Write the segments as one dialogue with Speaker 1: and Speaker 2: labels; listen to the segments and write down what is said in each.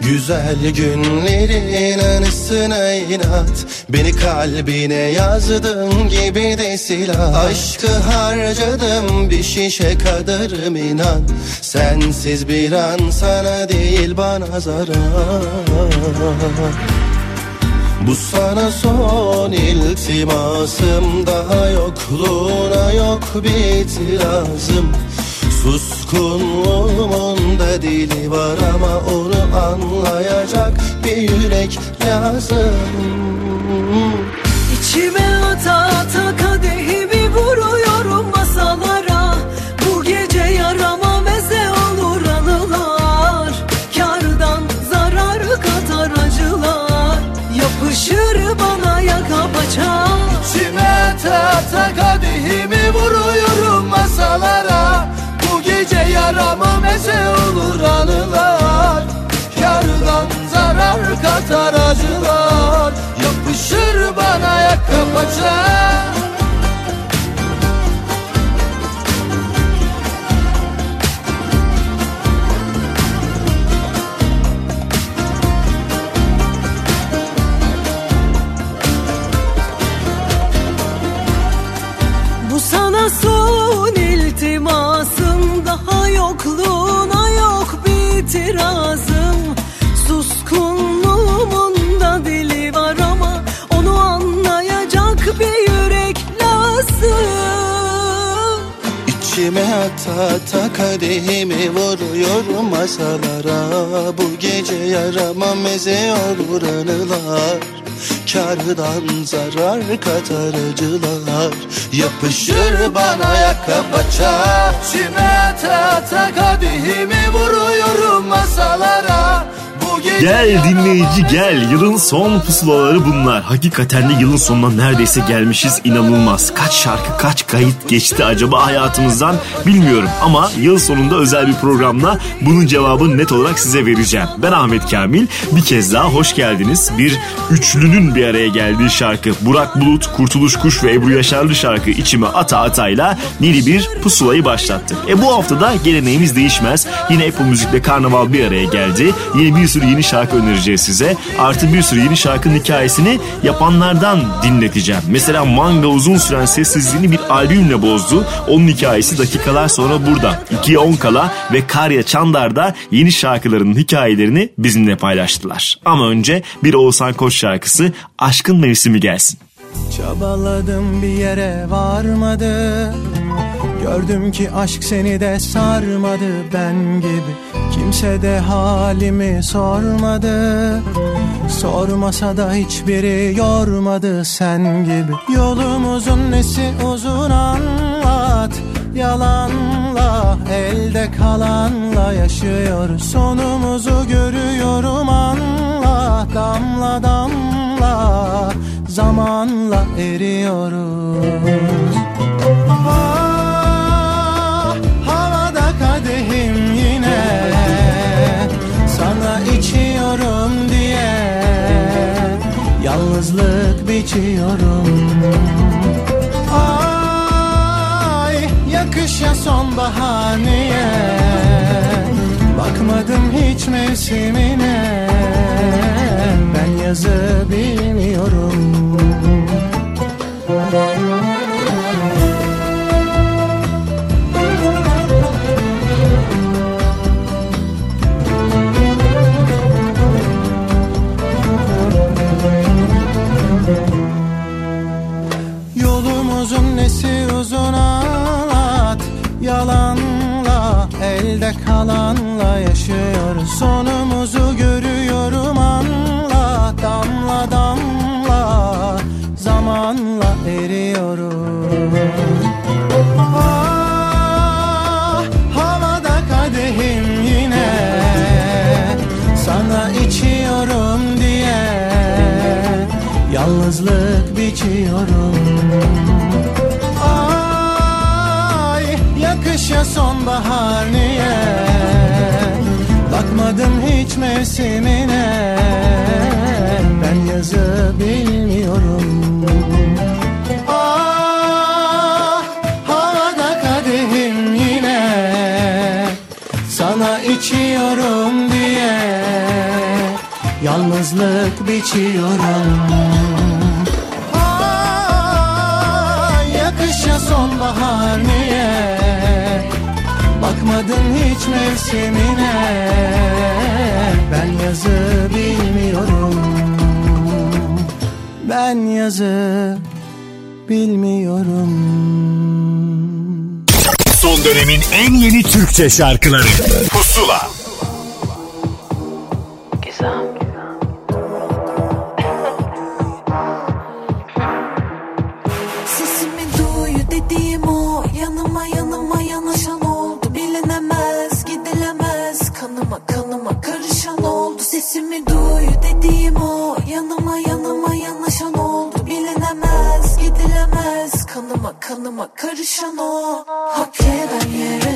Speaker 1: Güzel günlerin anısına inat. Beni kalbine yazdım gibi de silah. Aşkı harcadım bir şişe kadarım inan Sensiz bir an sana değil bana zarar. Bu sana son iltimasım. Daha yokluğuna yok bir itirazım Suskunluğumun da dili var ama onu anlayacak bir yürek lazım.
Speaker 2: İçime ata ata kadehimi vuruyorum masalara. Bu gece yarama meze olur anılar. Kardan zarar katar acılar. Yapışır bana yaka paça.
Speaker 1: İçime ata ata kadehimi yarama meze olur anılar. Kardan zarar katar acılar. Yapışır bana yaka paça İçime ata ata kadehimi vuruyorum masalara. Bu gece yarama meze olur anılar. Kardan zarar katar acılar Yapışır bana yaka paça İçime ata ata kadehimi vuruyorum masalara
Speaker 3: Gel dinleyici gel. Yılın son pusulaları bunlar. Hakikaten de yılın sonuna neredeyse gelmişiz. inanılmaz. Kaç şarkı, kaç kayıt geçti acaba hayatımızdan bilmiyorum. Ama yıl sonunda özel bir programla bunun cevabını net olarak size vereceğim. Ben Ahmet Kamil. Bir kez daha hoş geldiniz. Bir üçlünün bir araya geldiği şarkı. Burak Bulut, Kurtuluş Kuş ve Ebru Yaşarlı şarkı içime ata atayla yeni bir pusulayı başlattık. E bu hafta da geleneğimiz değişmez. Yine Apple Müzik'le Karnaval bir araya geldi. Yine bir sürü yeni şarkı önereceğiz size. Artı bir sürü yeni şarkının hikayesini yapanlardan dinleteceğim. Mesela Manga uzun süren sessizliğini bir albümle bozdu. Onun hikayesi dakikalar sonra burada. 2'ye 10 kala ve Karya Çandar da yeni şarkılarının hikayelerini bizimle paylaştılar. Ama önce bir Oğuzhan Koç şarkısı Aşkın Mevsimi gelsin.
Speaker 4: Çabaladım bir yere varmadı. Gördüm ki aşk seni de sarmadı. Ben gibi Kimse de halimi sormadı. Sormasa da hiçbiri yormadı. Sen gibi Yolumuzun nesi uzun anlat. Yalanla elde kalanla yaşıyoruz Sonumuzu görüyorum anla Damla damla zamanla eriyoruz. Ah, havada kadehim yine. Sana içiyorum diye Yalnızlık biçiyorum. Ay yakışa sonbahar niye Bakmadım hiç mevsimine. Ben yazı bilmiyorum elde kalanla yaşıyoruz Sonumuzu görüyorum anla Damla damla. Zamanla eriyoruz Ah, havada kadehim yine. Sana içiyorum diye Yalnızlık biçiyorum. Ay Yakış ya sonbahar niye Bakmadın hiç mevsimine. Ben yazı bilmiyorum. Ah havada kadehim yine. Sana içiyorum diye Yalnızlık biçiyorum Bakmadın hiç mevsimine. Ben yazı bilmiyorum. Ben yazı bilmiyorum.
Speaker 5: Son dönemin en yeni Türkçe şarkıları. Pusula
Speaker 2: karışan o. Hak eden yer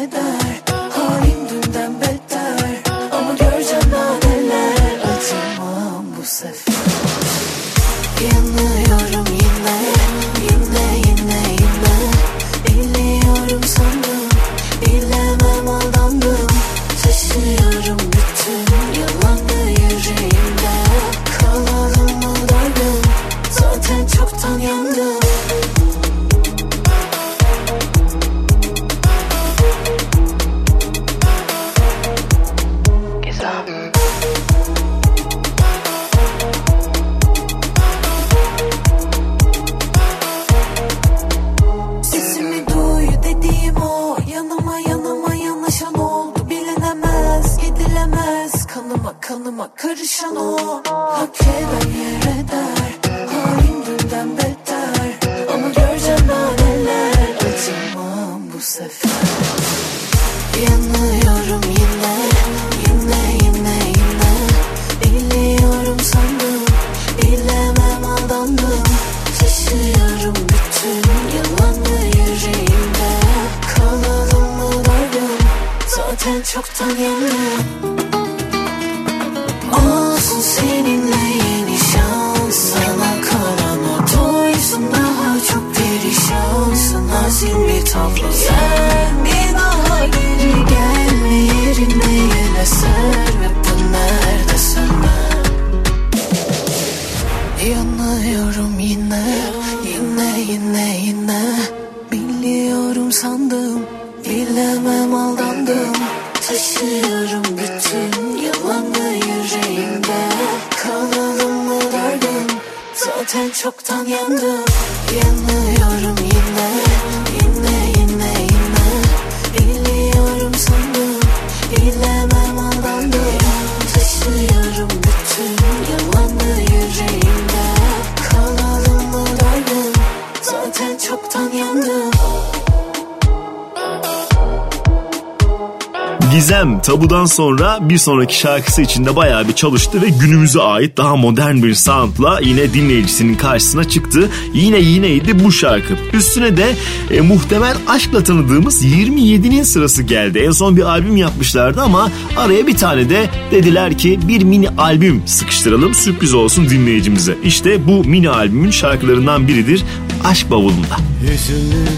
Speaker 3: Gizem tabudan sonra bir sonraki şarkısı içinde bayağı bir çalıştı ve günümüze ait daha modern bir soundla yine dinleyicisinin karşısına çıktı. Yine yineydi bu şarkı. Üstüne de e, muhtemel aşkla tanıdığımız 27'nin sırası geldi. En son bir albüm yapmışlardı ama araya bir tane de dediler ki bir mini albüm sıkıştıralım sürpriz olsun dinleyicimize. İşte bu mini albümün şarkılarından biridir Aşk Bavulu'nda.
Speaker 4: Yüzünü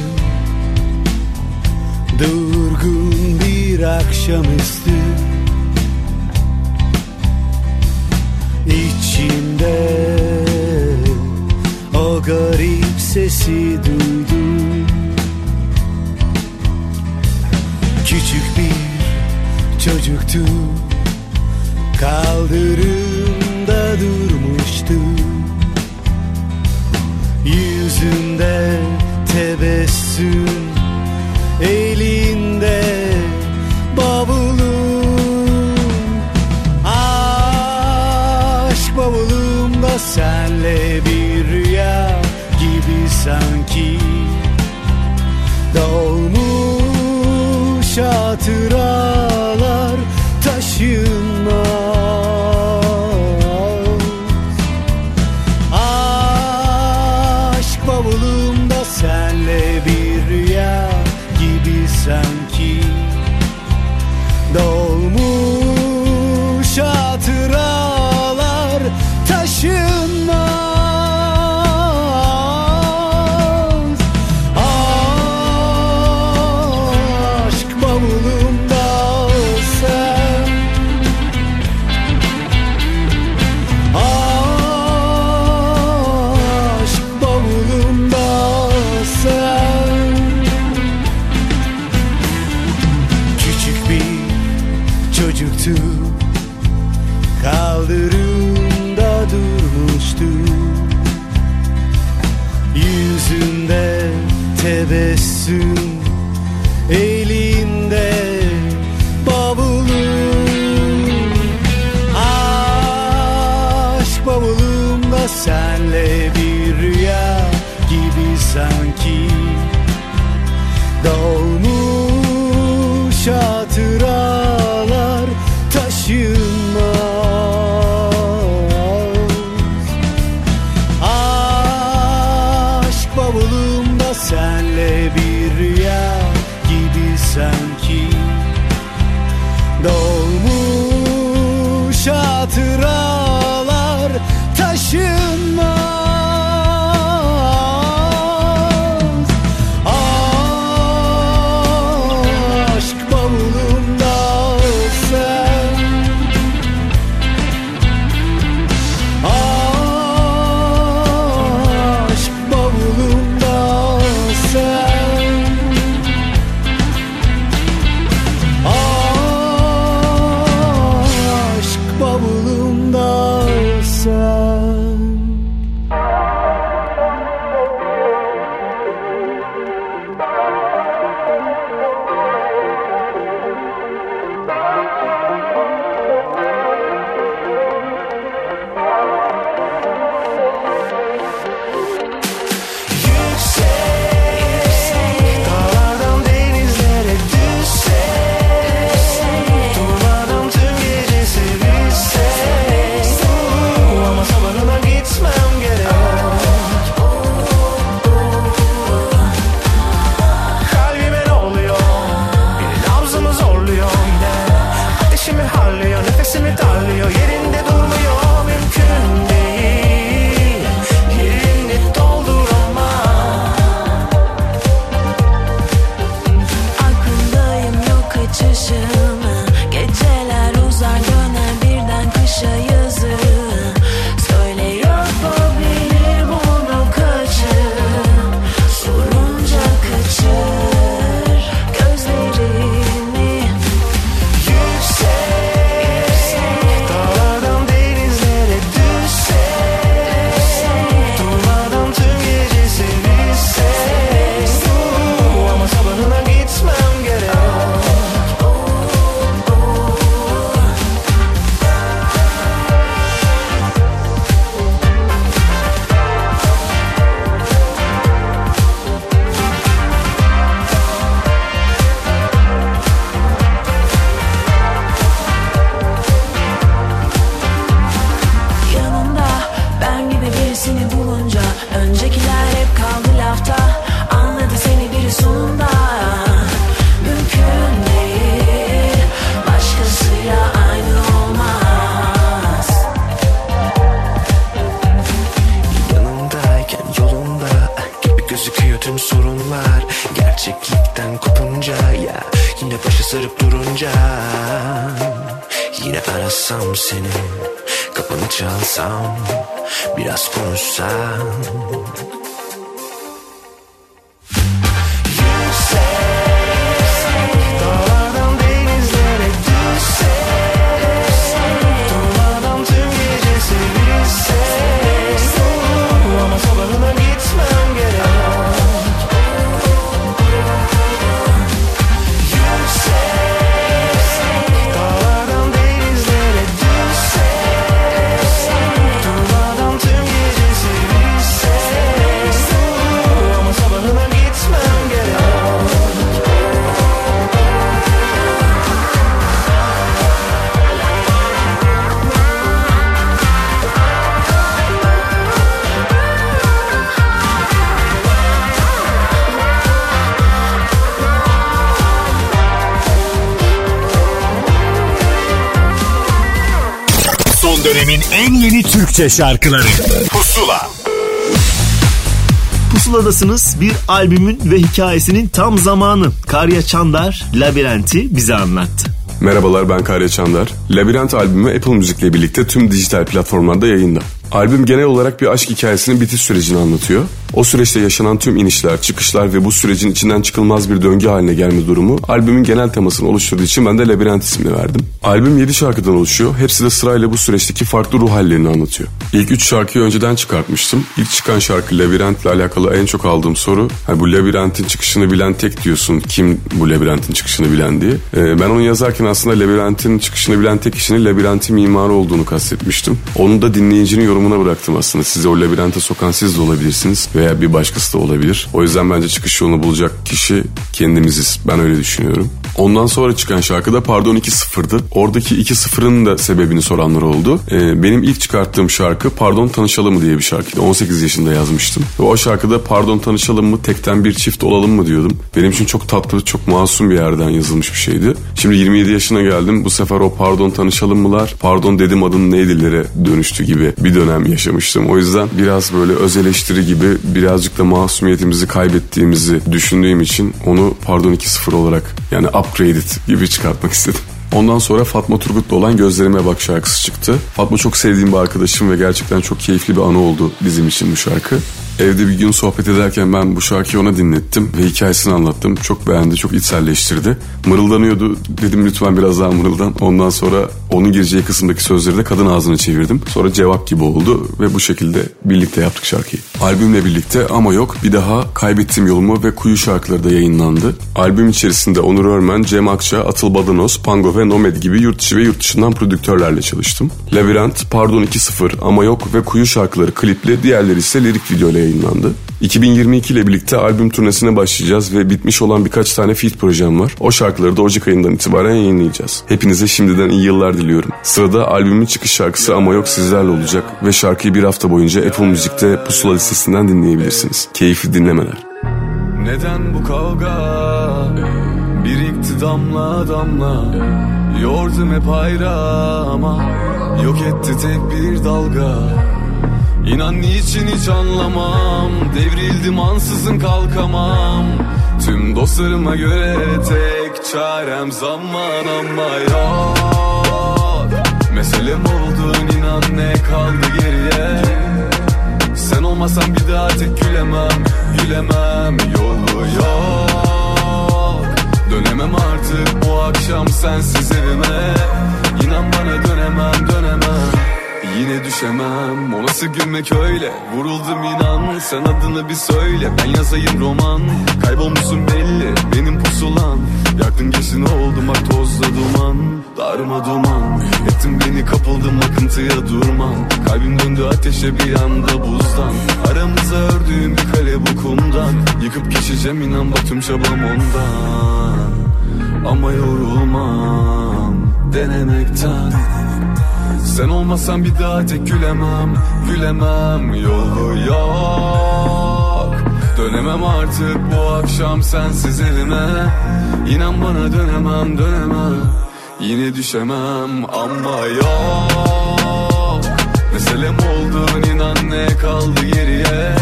Speaker 4: durgun bir akşamüstü. İçimde o garip sesi duydum. Küçük bir çocuktu. Kaldırımda durmuştu. Yüzünde tebessüm Elinde bavulun Aşk bavulumda senle bir rüya gibi sanki. Dolmuş hatıralar
Speaker 2: hatıra.
Speaker 6: irresponsable dönemin en yeni Türkçe şarkıları Pusula
Speaker 3: Pusuladasınız bir albümün ve hikayesinin tam zamanı. Karya Çandar Labirenti bize anlattı.
Speaker 7: Merhabalar ben Karya Çandar. Labirent albümü Apple Müzik ile birlikte tüm dijital platformlarda yayında. Albüm genel olarak bir aşk hikayesinin bitiş sürecini anlatıyor. O süreçte yaşanan tüm inişler, çıkışlar ve bu sürecin içinden çıkılmaz bir döngü haline gelme durumu albümün genel temasını oluşturduğu için ben de Labirent ismini verdim. Albüm 7 şarkıdan oluşuyor. Hepsi de sırayla bu süreçteki farklı ruh hallerini anlatıyor. İlk 3 şarkıyı önceden çıkartmıştım. İlk çıkan şarkı Labirent ile alakalı en çok aldığım soru hani bu labirentin çıkışını bilen tek diyorsun. Kim bu labirentin çıkışını bilen diye. Ee, ben onu yazarken aslında labirentin çıkışını bilen tek kişinin labirentin mimarı olduğunu kastetmiştim. Onu da dinleyicinin yorumuna bıraktım aslında. Sizi o labirente sokan siz de olabilirsiniz veya bir başkası da olabilir. O yüzden bence çıkış yolunu bulacak kişi kendimiziz. Ben öyle düşünüyorum. Ondan sonra çıkan şarkıda Pardon 2-0'dı. Oradaki 2-0'ın da sebebini soranlar oldu. Ee, benim ilk çıkarttığım şarkı Pardon Tanışalım mı diye bir şarkıydı. 18 yaşında yazmıştım. Ve o şarkıda Pardon Tanışalım mı tekten bir çift olalım mı diyordum. Benim için çok tatlı, çok masum bir yerden yazılmış bir şeydi. Şimdi 27 yaşına geldim. Bu sefer o Pardon Tanışalım mılar, Pardon dedim adın neydilere dönüştü gibi bir dönem yaşamıştım. O yüzden biraz böyle öz eleştiri gibi birazcık da masumiyetimizi kaybettiğimizi düşündüğüm için onu Pardon 2-0 olarak yani upgraded gibi çıkartmak istedim. Ondan sonra Fatma Turgut'la olan Gözlerime Bak şarkısı çıktı. Fatma çok sevdiğim bir arkadaşım ve gerçekten çok keyifli bir anı oldu bizim için bu şarkı. Evde bir gün sohbet ederken ben bu şarkıyı ona dinlettim ve hikayesini anlattım. Çok beğendi, çok içselleştirdi. Mırıldanıyordu. Dedim lütfen biraz daha mırıldan. Ondan sonra onun gireceği kısımdaki sözleri de kadın ağzına çevirdim. Sonra cevap gibi oldu ve bu şekilde birlikte yaptık şarkıyı. Albümle birlikte ama yok bir daha Kaybettiğim Yolumu ve Kuyu şarkıları da yayınlandı. Albüm içerisinde Onur Örmen, Cem Akça, Atıl Badanos, Pango ve Nomad gibi yurt içi ve yurt dışından prodüktörlerle çalıştım. Labirent, Pardon 2.0, Ama Yok ve Kuyu şarkıları klipli, diğerleri ise lirik video ile yayınlandı. 2022 ile birlikte albüm turnesine başlayacağız ve bitmiş olan birkaç tane feat projem var. O şarkıları da Ocak ayından itibaren yayınlayacağız. Hepinize şimdiden iyi yıllar diliyorum. Sırada albümün çıkış şarkısı Ama Yok sizlerle olacak ve şarkıyı bir hafta boyunca Apple Müzik'te pusula listesinden dinleyebilirsiniz. Keyifli dinlemeler.
Speaker 8: Neden bu kavga Birikti damla damla Yordum hep ayrı ama Yok etti tek bir dalga İnan niçin hiç anlamam? Devrildim ansızın kalkamam. Tüm dostlarıma göre tek çarem zaman ama yok. Meselem oldun? İnan ne kaldı geriye? Sen olmasan bir daha tek gülemem Gülemem. Yolu yok. Dönemem artık bu akşam sensiz evime. İnan bana dönemem dönemem Yine düşemem o nasıl gülmek öyle. Vuruldum inan sen adını bir söyle. Ben yazayım roman Kaybolmuşsun belli. Benim pusulan Yaktın geçtin oldum bak tozla duman. Darma duman Ettin beni kapıldım akıntıya durmam Kalbim döndü ateşe bir anda buzdan. Aramıza ördüğüm bir kale bu kumdan. Yıkıp geçeceğim inan bak tüm çabam ondan. Ama yorulmam denemekten sen olmasan bir daha tek gülemem Gülemem. Yolu yok. Dönemem artık bu akşam sensiz evime İnan bana dönemem dönemem. Yine düşemem ama yok. Meselem oldun inan ne kaldı geriye.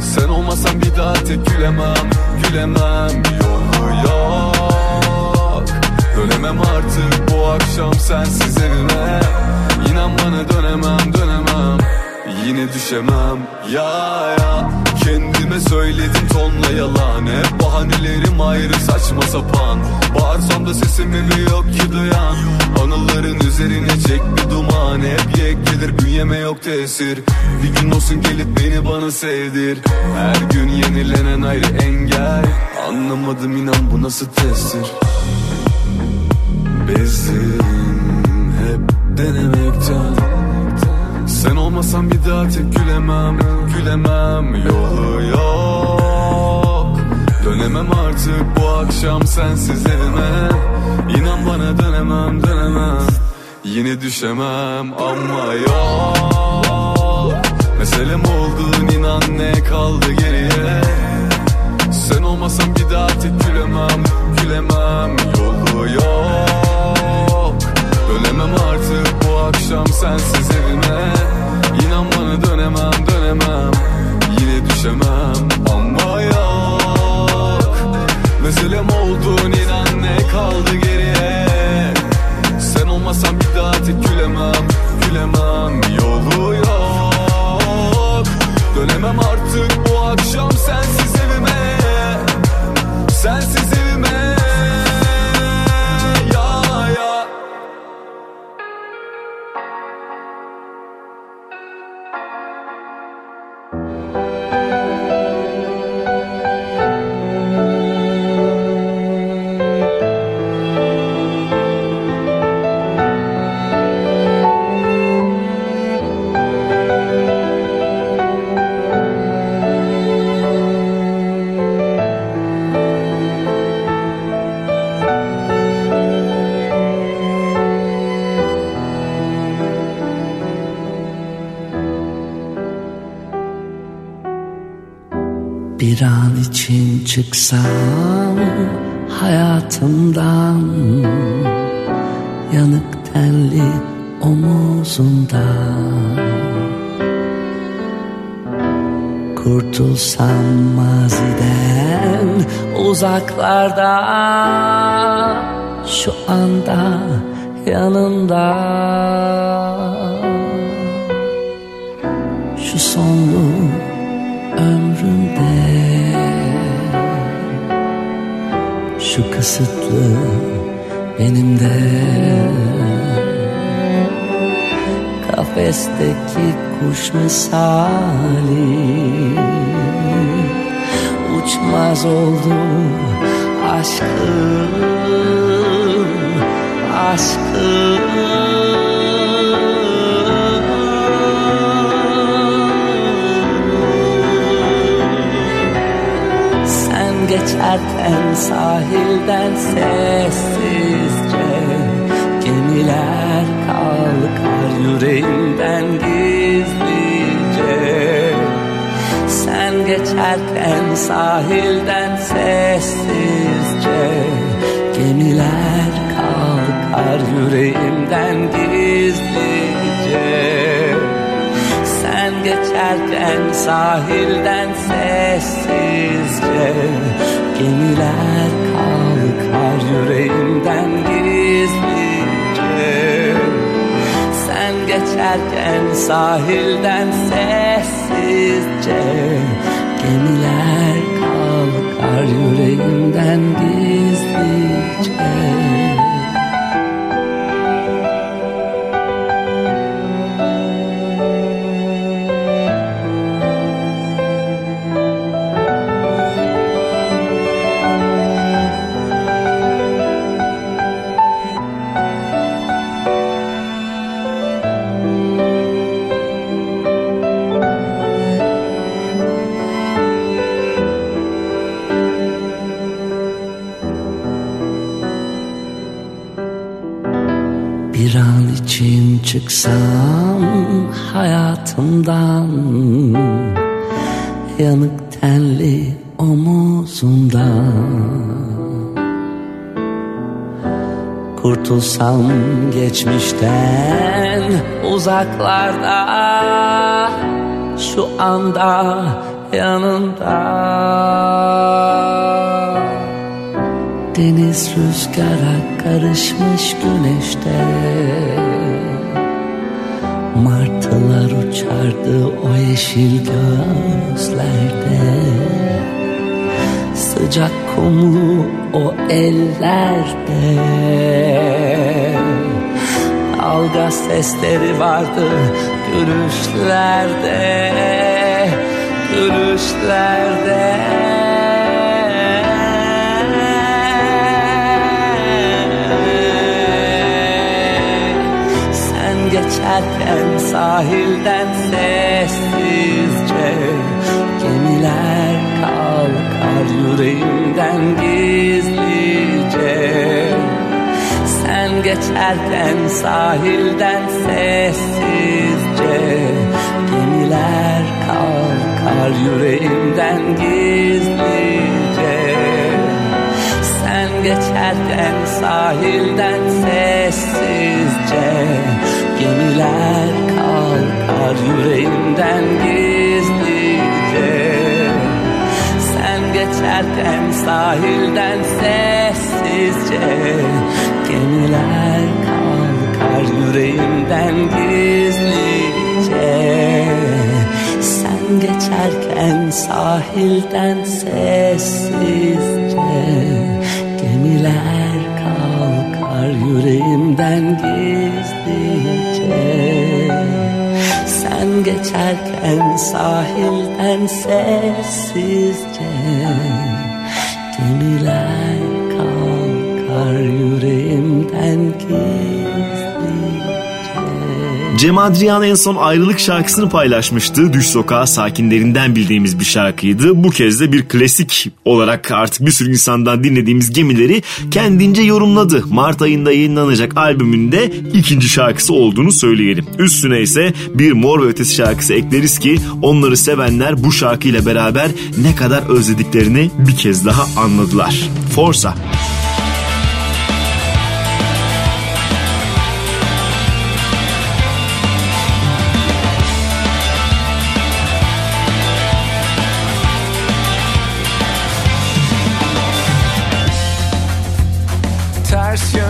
Speaker 8: Sen olmasan bir daha tek gülemem Gülemem. Yolu yok Dönemem artık bu akşam sensiz evime. İnan bana dönemem dönemem. Yine düşemem. Ya ya. Kendime söyledim tonla yalan. Hep bahanelerim ayrı saçma sapan. Bağırsam da sesimi bir yok ki duyan? Anıların üzerine çek bir duman. Hep yek gelir bünyeme yok tesir Bir gün olsun gelip beni bana sevdir. Her gün yenilenen ayrı engel. Anlamadım inan bu nasıl testtir Bezdim hep denemekten. Sen olmasan bir daha tek gülemem Gülemem. Yolu yok. Dönemem artık bu akşam sensiz evime. İnan bana dönemem dönemem. Yine düşemem ama yok. Meselem oldun inan ne kaldı geriye? Sen olmasan bir daha tek gülemem Gülemem. Yolu yok Dönemem artık bu akşam sensiz evime. İnan bana dönemem dönemem. Yine düşemem ama yok. Meselem oldun inan ne kaldı geriye? Sen olmasan bir daha tek gülemem Gülemem. Yolu yok.
Speaker 9: Dönemem artık bu akşam sensiz evime. Sensiz için çıksam hayatımdan Yanık tenli omuzundan. Kurtulsam maziden uzaklarda Şu anda yanında Şu sonlu ömrümde. Şu kısıtlı benim de Kafesteki kuş misali. Uçmaz oldu aşkım Aşkım geçerken sahilden sessizce. Gemiler kalkar yüreğimden gizlice. Sen geçerken sahilden sessizce. Gemiler kalkar yüreğimden gizlice geçerken sahilden sessizce. Gemiler kalkar yüreğimden gizlice. Sen geçerken sahilden sessizce. Gemiler kalkar yüreğimden gizlice çıksam hayatımdan Yanık tenli omuzundan Kurtulsam geçmişten uzaklarda Şu anda yanında. Deniz rüzgara karışmış güneşte Martılar uçardı o yeşil gözlerde. Sıcak kumlu o ellerde. Dalga sesleri vardı gülüşlerde Gülüşlerde geçerken sahilden sessizce. Gemiler kalkar yüreğimden gizlice. Sen geçerken sahilden sessizce. Gemiler kalkar yüreğimden gizlice. Sen geçerken sahilden sessizce Gemiler kalkar yüreğimden gizlice. Sen geçerken sahilden sessizce Gemiler kalkar yüreğimden gizlice. Sen geçerken sahilden sessizce Gemiler kalkar yüreğimden gizlice Sen geçerken sahilden sessizce Cem Adrian en son ayrılık şarkısını paylaşmıştı. Düş sokağa sakinlerinden bildiğimiz bir şarkıydı. Bu kez de bir klasik olarak artık bir sürü insandan dinlediğimiz gemileri kendince yorumladı. Mart ayında yayınlanacak albümünde ikinci şarkısı olduğunu söyleyelim. Üstüne ise bir Mor ve Ötesi şarkısı ekleriz ki onları sevenler bu şarkıyla beraber ne kadar özlediklerini bir kez daha anladılar. Forza.
Speaker 10: Forza. Yeah.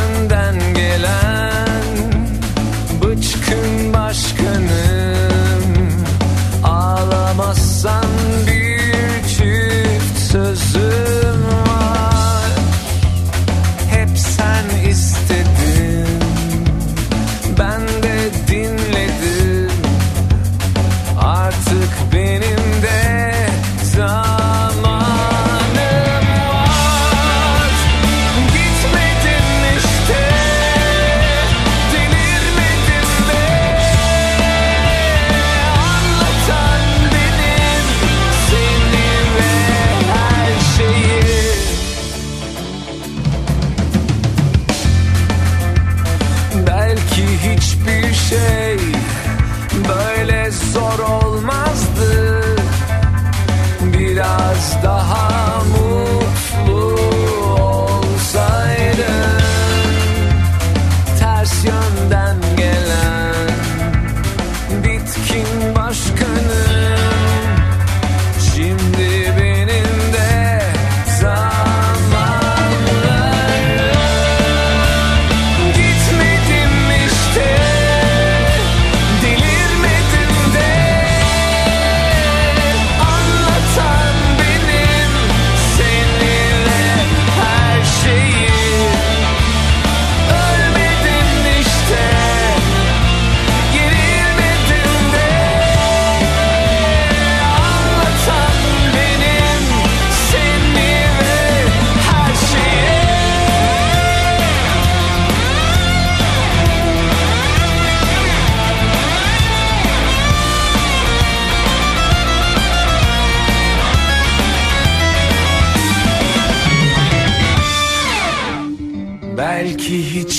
Speaker 11: 奇迹。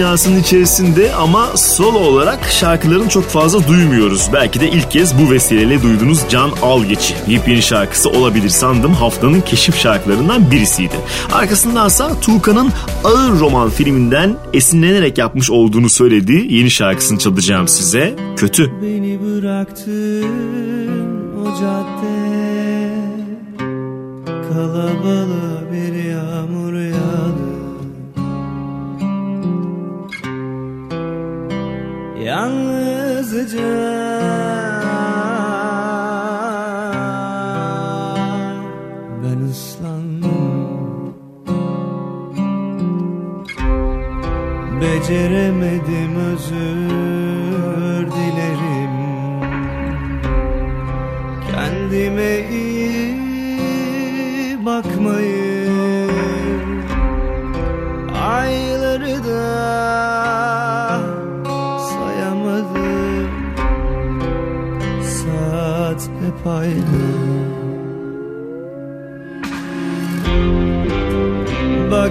Speaker 11: Dünyasının içerisinde ama solo olarak şarkılarını çok fazla duymuyoruz. Belki de ilk kez bu vesileyle duyduğunuz Can Algeç'i. Yepyeni şarkısı olabilir sandım haftanın keşif şarkılarından birisiydi. Arkasındansa Tuğkan'ın Ağır Roman filminden esinlenerek yapmış olduğunu söylediği yeni şarkısını çalacağım size. Kötü.
Speaker 12: Beni bıraktın o cadde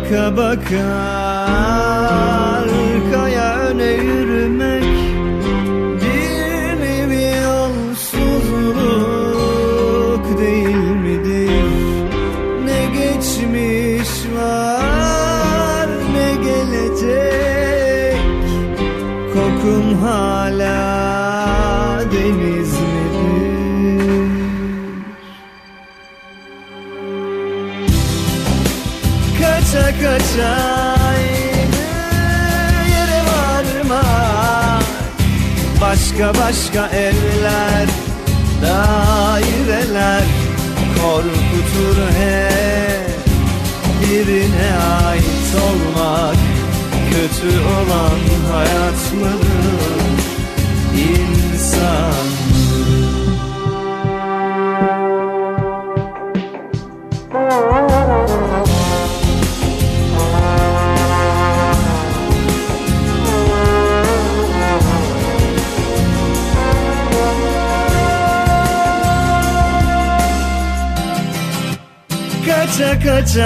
Speaker 12: Baka baka Başka başka evler, daireler Korkutur hep birine ait olmak Kötü olan hayat mıdır, insan Kaça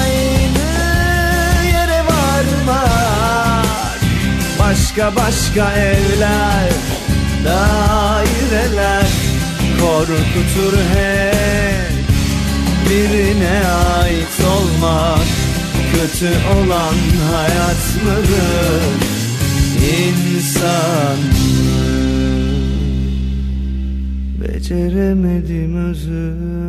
Speaker 12: aynı yere varmak Başka başka evler, daireler. Korkutur hep birine ait olmak. Kötü olan hayat mıdır İnsan mı? Beceremedim özür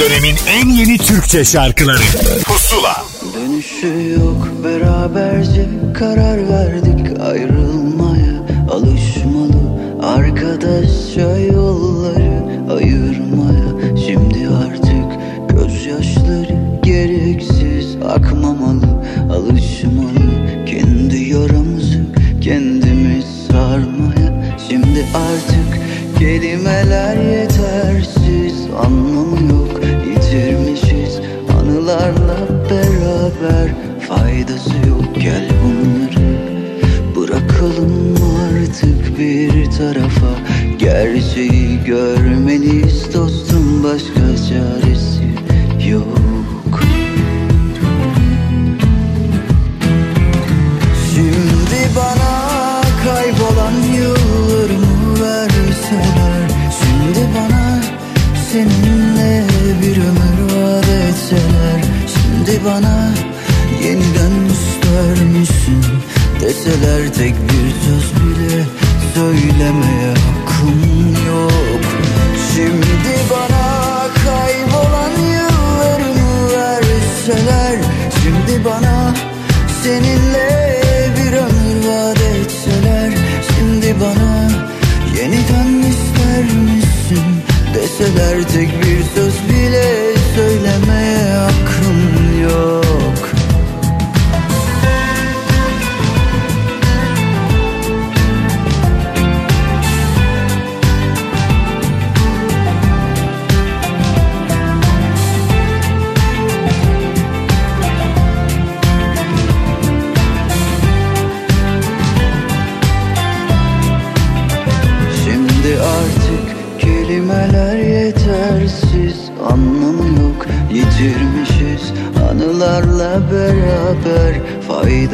Speaker 13: dönemin en yeni Türkçe şarkıları. Pusula.
Speaker 14: Dönüşü yok beraberce karar verdik ayrılmaya. Alışmalı arkadaşça yolları tarafa. Gerçeği görmeliyiz dostum başka çaresi yok. Şimdi bana kaybolan yıllarımı verseler Şimdi bana seninle bir ömür vaat etseler Şimdi bana yeniden ister misin deseler Tek bir söz söylemeye hakkım yok. Şimdi bana kaybolan yıllarımı verseler Şimdi bana seninle bir ömür vaat etseler Şimdi bana yeniden ister misin deseler Tek bir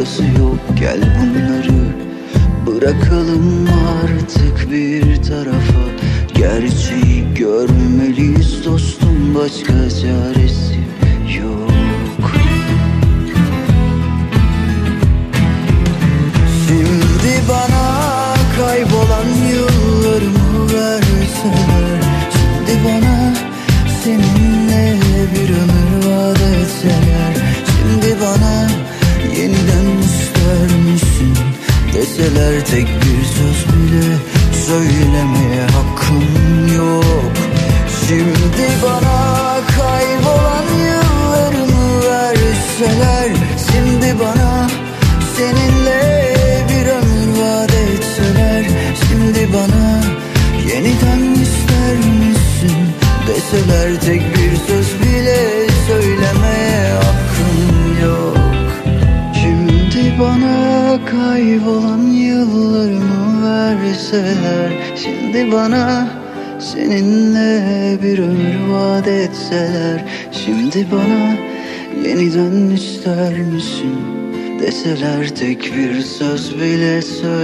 Speaker 14: faydası yok. Gel bunları bırakalım artık bir tarafa. Gerçeği görmeliyiz dostum başka çaresi deseler Tek bir söz bile söylemeye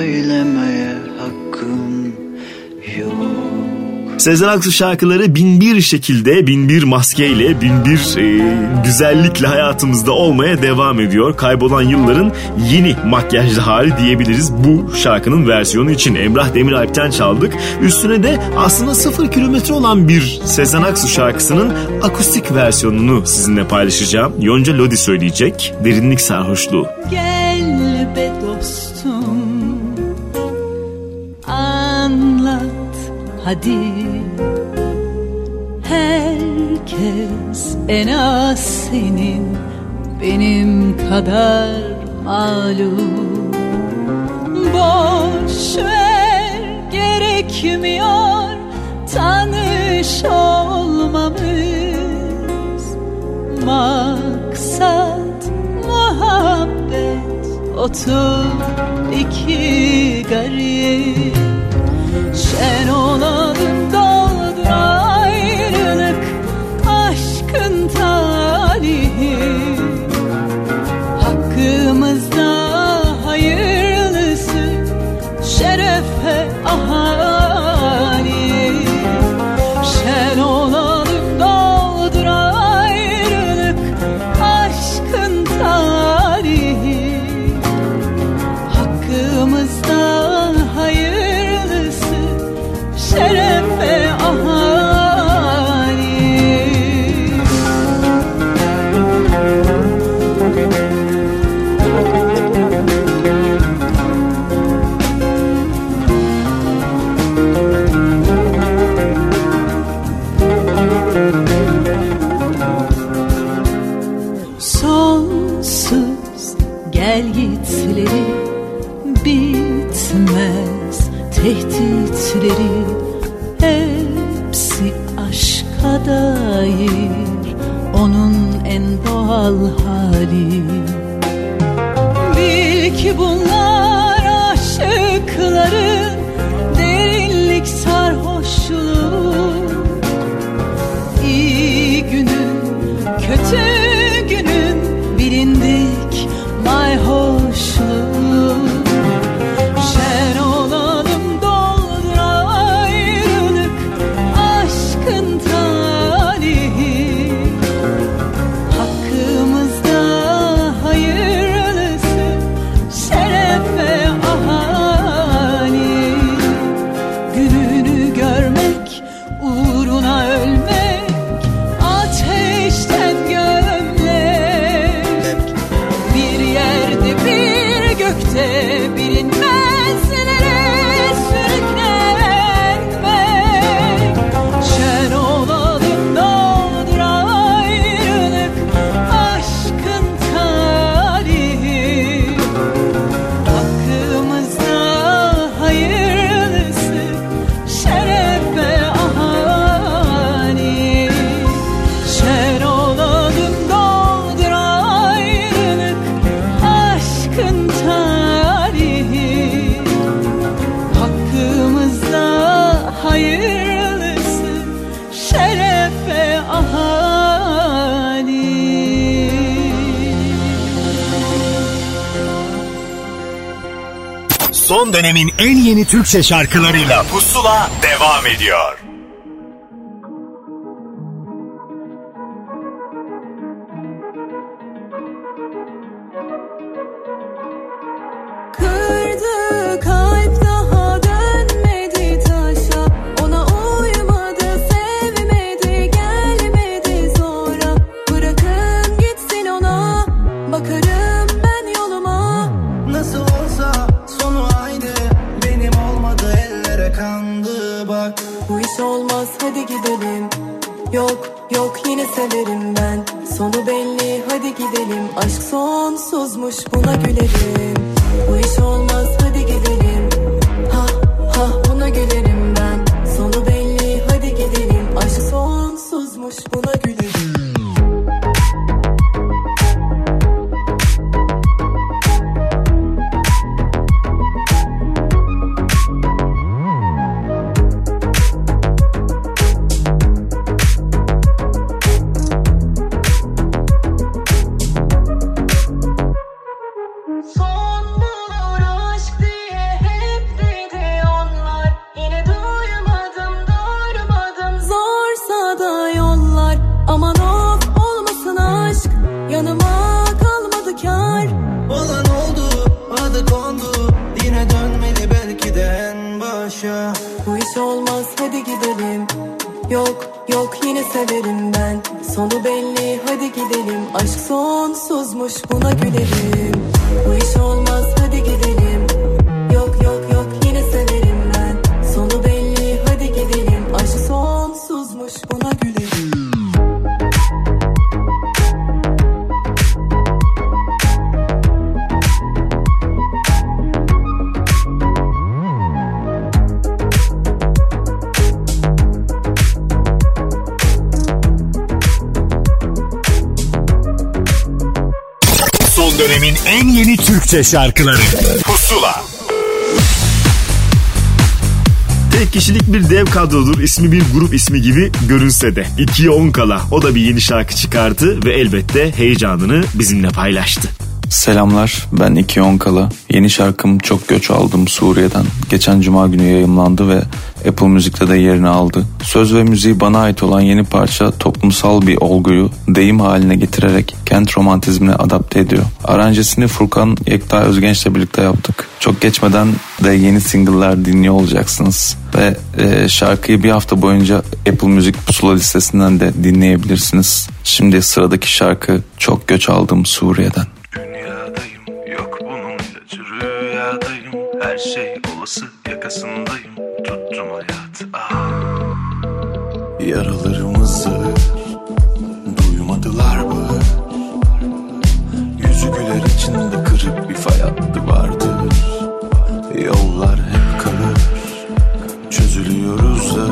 Speaker 3: Sezen Aksu şarkıları bin bir şekilde, bin bir maskeyle, bin bir e, güzellikle hayatımızda olmaya devam ediyor. Kaybolan yılların yeni makyajlı hali diyebiliriz bu şarkının versiyonu için. Emrah Demiralp'ten çaldık. Üstüne de aslında sıfır kilometre olan bir Sezen Aksu şarkısının akustik versiyonunu sizinle paylaşacağım. Yonca Lodi söyleyecek. Derinlik sarhoşluğu.
Speaker 15: Gel hadi. Herkes en az senin Benim kadar malum. Boş ver gerekmiyor Tanış olmamız. Maksat muhabbet Otur iki garip Şen olalım gökte bilinmezlere sürüklenmek
Speaker 5: dönemin en yeni Türkçe şarkılarıyla Pusula devam ediyor. Dönemin en yeni Türkçe şarkıları Pusula
Speaker 3: Tek kişilik bir dev kadrodur. İsmi bir grup ismi gibi görünse de. 2'ye 10 kala o da bir yeni şarkı çıkardı ve elbette heyecanını bizimle paylaştı.
Speaker 16: Selamlar ben İki Onkala. Yeni şarkım Çok Göç Aldım Suriye'den. Geçen cuma günü yayımlandı ve Apple Müzik'te de yerini aldı. Söz ve müziği bana ait olan yeni parça toplumsal bir olguyu deyim haline getirerek kent romantizmine adapte ediyor. Aranjesini Furkan Yekta Özgenç'le birlikte yaptık. Çok geçmeden de yeni single'lar dinliyor olacaksınız. Ve e, şarkıyı bir hafta boyunca Apple Müzik pusula listesinden de dinleyebilirsiniz. Şimdi sıradaki şarkı Çok Göç Aldım Suriye'den.
Speaker 17: Yok bunun ilacı rüyadayım Her şey olası yakasındayım Yalvarırım hayat ah.
Speaker 18: Yaralarımızı duymadılar mı? Yüzü güler içinde kırık bir fay hattı vardır. Yollar hep kalır. Çözülüyoruz da.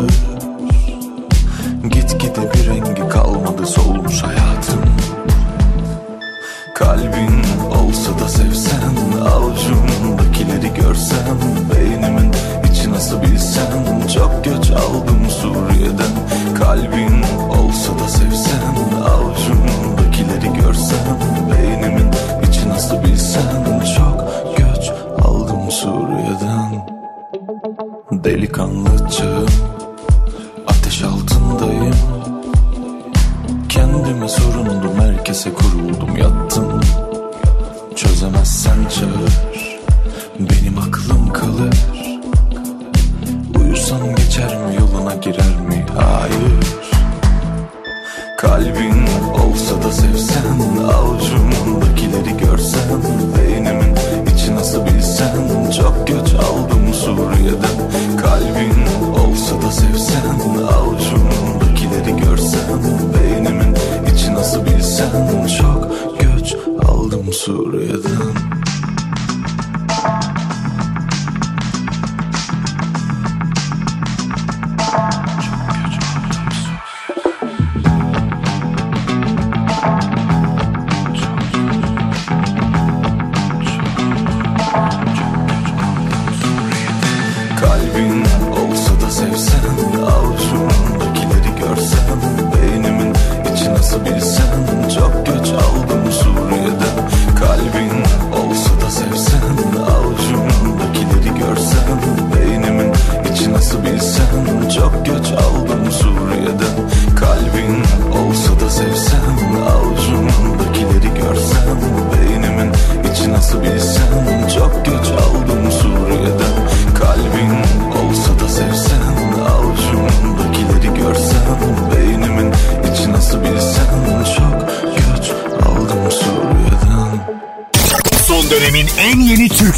Speaker 18: Gitgide bir rengi kalmadı solmuş hayatım Kalbin olsa da sevsen Avcumdakileri görsem Beynimin göç aldım Suriye'den. Kalbin olsa da sevsen Avucumdakileri görsen. Beynimin içi nasıl bilsen Çok göç aldım Suriye'den. Delikanlıcığım Ateş altındayım. Kendime sorundum herkese kuruldum yattım. Çözemezsen çağır Benim aklım kalır yoluna girer mi? Hayır. Kalbin olsa da sevsen Avucumdakileri görsen Beynimin içi nasıl bilsen Çok göç aldım Suriye'den. Kalbin olsa da sevsen Avucumdakileri görsen Beynimin içi nasıl bilsen Çok göç aldım Suriye'den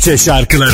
Speaker 19: Türkçe şarkıları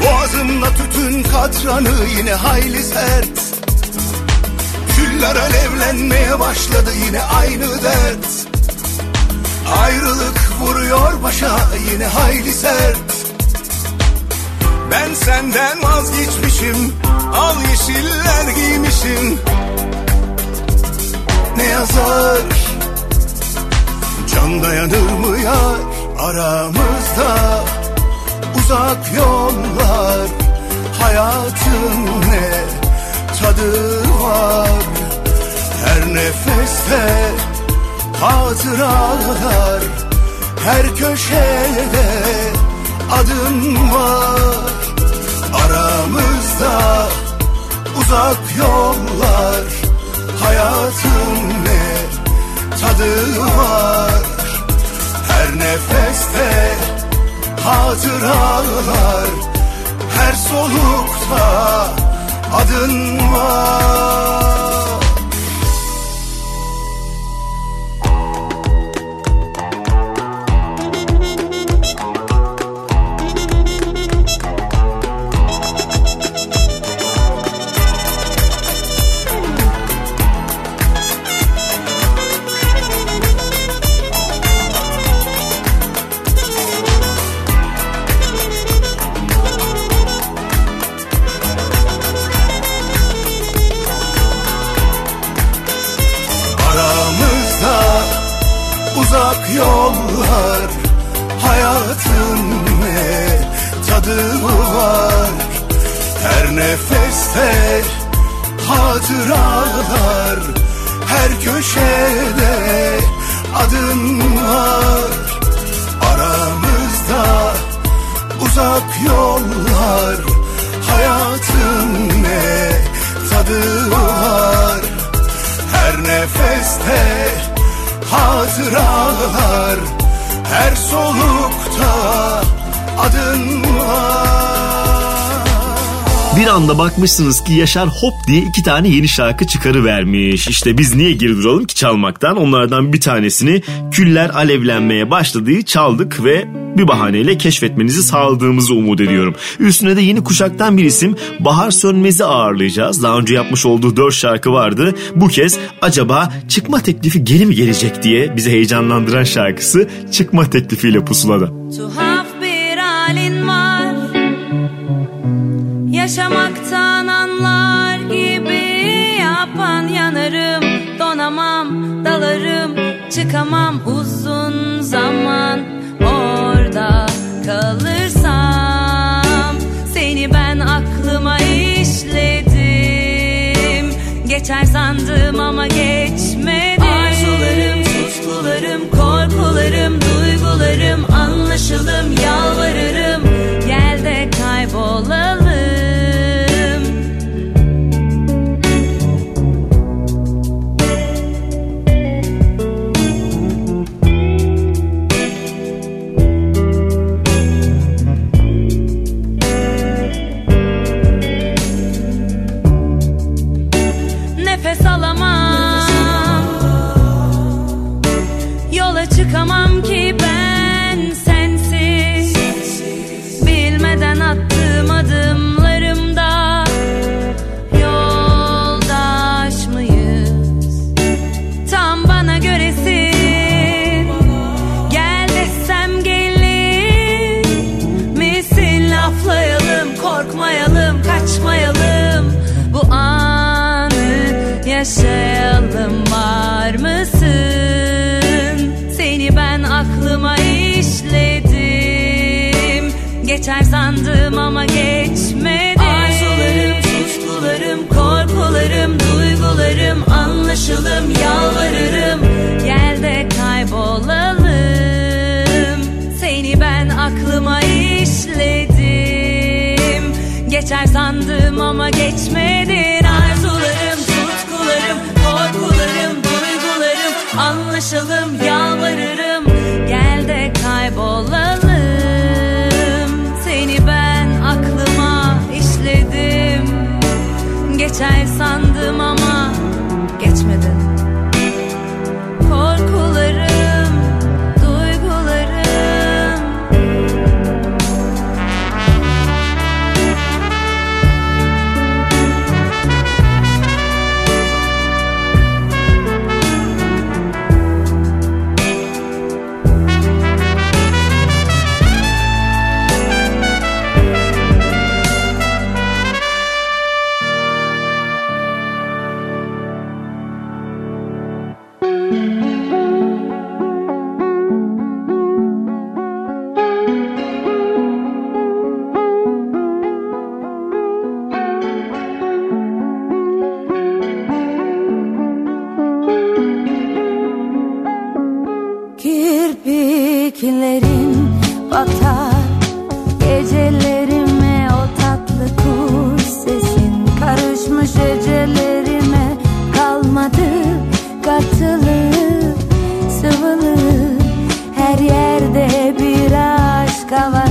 Speaker 20: Boğazımda tütün katranı yine hayli sert. Küller alevlenmeye başladı yine aynı dert. Ayrılık vuruyor başa yine hayli sert. Ben senden vazgeçmişim Al yeşiller giymişim. Ne yazar? Can dayanır mı yar aramızda Uzak yollar Hayatın ne tadı var? Her nefeste hatıralar Her köşede adın var. Aramızda Uzak yollar hayatın ne tadı var? Her nefeste hatıralar Her
Speaker 19: solukta adın var yollar Hayatın ne tadı var? Her nefeste hatıralar Her köşede adın var. Aramızda uzak yollar Hayatın ne tadı var? Her nefeste hatıralar Her solukta adın var
Speaker 3: Bir anda bakmışsınız ki Yaşar hop diye iki tane yeni şarkı çıkarıvermiş. İşte biz niye geri duralım ki çalmaktan? Onlardan bir tanesini küller alevlenmeye başladığı çaldık ve bir bahaneyle keşfetmenizi sağladığımızı umut ediyorum. Üstüne de yeni kuşaktan bir isim Bahar Sönmez'i ağırlayacağız. Daha önce yapmış olduğu dört şarkı vardı. Bu kez acaba çıkma teklifi geri mi gelecek diye bizi heyecanlandıran şarkısı çıkma teklifiyle pusulada.
Speaker 21: Tuhaf Yaşamaktan anlar gibi Yapan yanarım. Donamam, dalarım Çıkamam uzun zaman. Orada kalırsam Seni ben aklıma işledim. Geçer sandım ama geçmedi. Arzularım, tutkularım, korkularım, duygularım Anlaşılım, yalvarırım Geçer sandım ama geçmedi. Arzularım, tutkularım, korkularım, duygularım Anlaşılım, yalvarırım. Gel de kaybolalım. Seni ben aklıma işledim. Geçer sandım ama geçmedin Arzularım, tutkularım, korkularım, duygularım Anlaşalım, yalvarırım. Gel de kaybolalım Geçer sandım ama geçmedin
Speaker 2: Kirpiklerin batar Gecelerime o tatlı kuş sesin. Karışmış
Speaker 22: gecelerime kalmadı katılı sıvılı her yerde bir aşk havası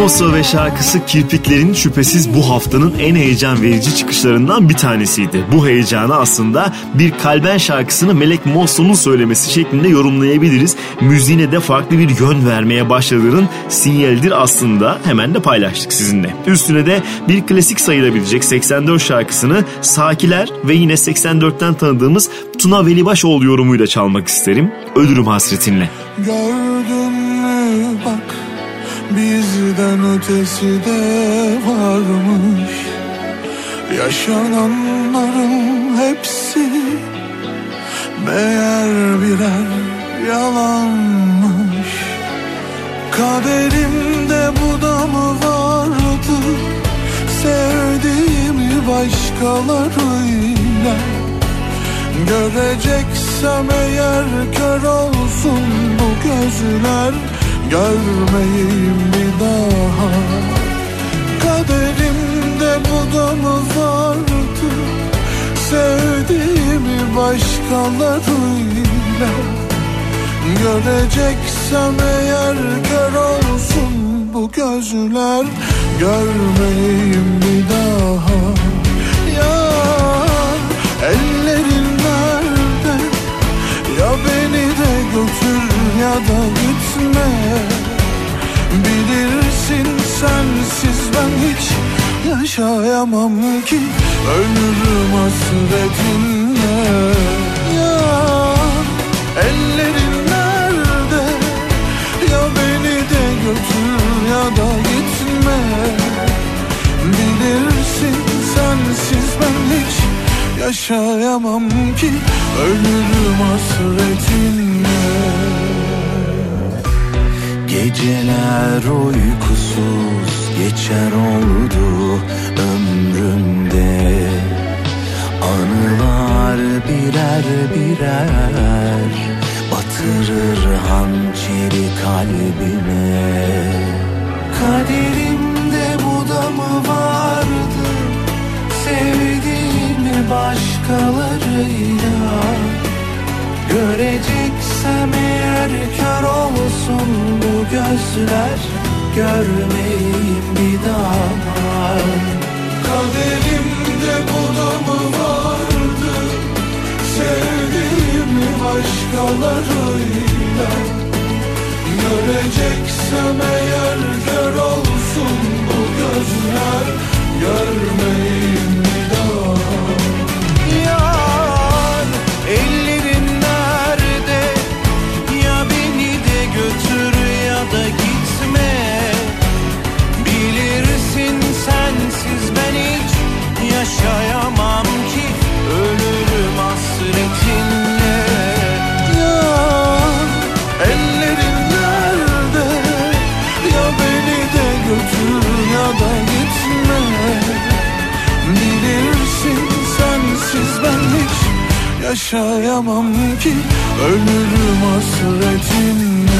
Speaker 3: Mosso ve şarkısı Kirpiklerin şüphesiz bu haftanın en heyecan verici çıkışlarından bir tanesiydi. Bu heyecanı aslında bir kalben şarkısını Melek Mosso'nun söylemesi şeklinde yorumlayabiliriz. Müziğine de farklı bir yön vermeye başladığının sinyalidir aslında. Hemen de paylaştık sizinle. Üstüne de bir klasik sayılabilecek 84 şarkısını Sakiler ve yine 84'ten tanıdığımız Tuna Velibaşoğlu yorumuyla çalmak isterim. Ölürüm hasretinle.
Speaker 23: Bak bizden ötesi de varmış. Yaşananların hepsi meğer birer yalanmış. Kaderimde bu da mı vardı Sevdiğimi başkalarıyla. Göreceksem eğer kör olsun bu gözler Görmeyeyim başkalarıyla Göreceksem eğer kör olsun bu gözler Görmeyeyim bir daha. Ya ellerin nerede? Ya beni de götür ya da gitme. Bilirsin sensiz ben hiç yaşayamam ki Ölürüm hasretinle ellerin nerede? Ya beni de götür ya da gitme. Bilirsin sensiz ben hiç yaşayamam ki Ölürüm hasretinle.
Speaker 9: Geceler uykusuz geçer oldu ömrümde Anılar birer birer batırır hançeri kalbime. Kaderimde bu da mı vardı? Sevdiğimi başkalarıyla Göreceksem eğer kör olsun bu gözler Görmeyeyim bir daha.
Speaker 23: Kaderimde bu başkalarıyla Göreceksem eğer gör olsun bu gözler Görmeyeyim bir daha.
Speaker 9: Yar ellerin nerede? Ya beni de götür ya da gitme.
Speaker 23: Bilirsin sensiz ben hiç yaşayamam. Ki Ölürüm hasretinle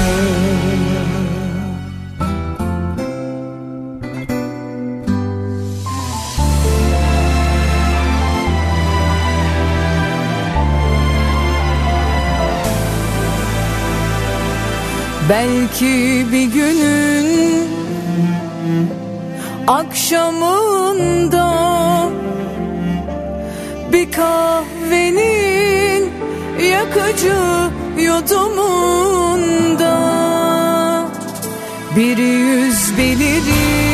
Speaker 22: Belki bir günün akşamında bir kahvenin yakıcı yudumunda bir yüz belirir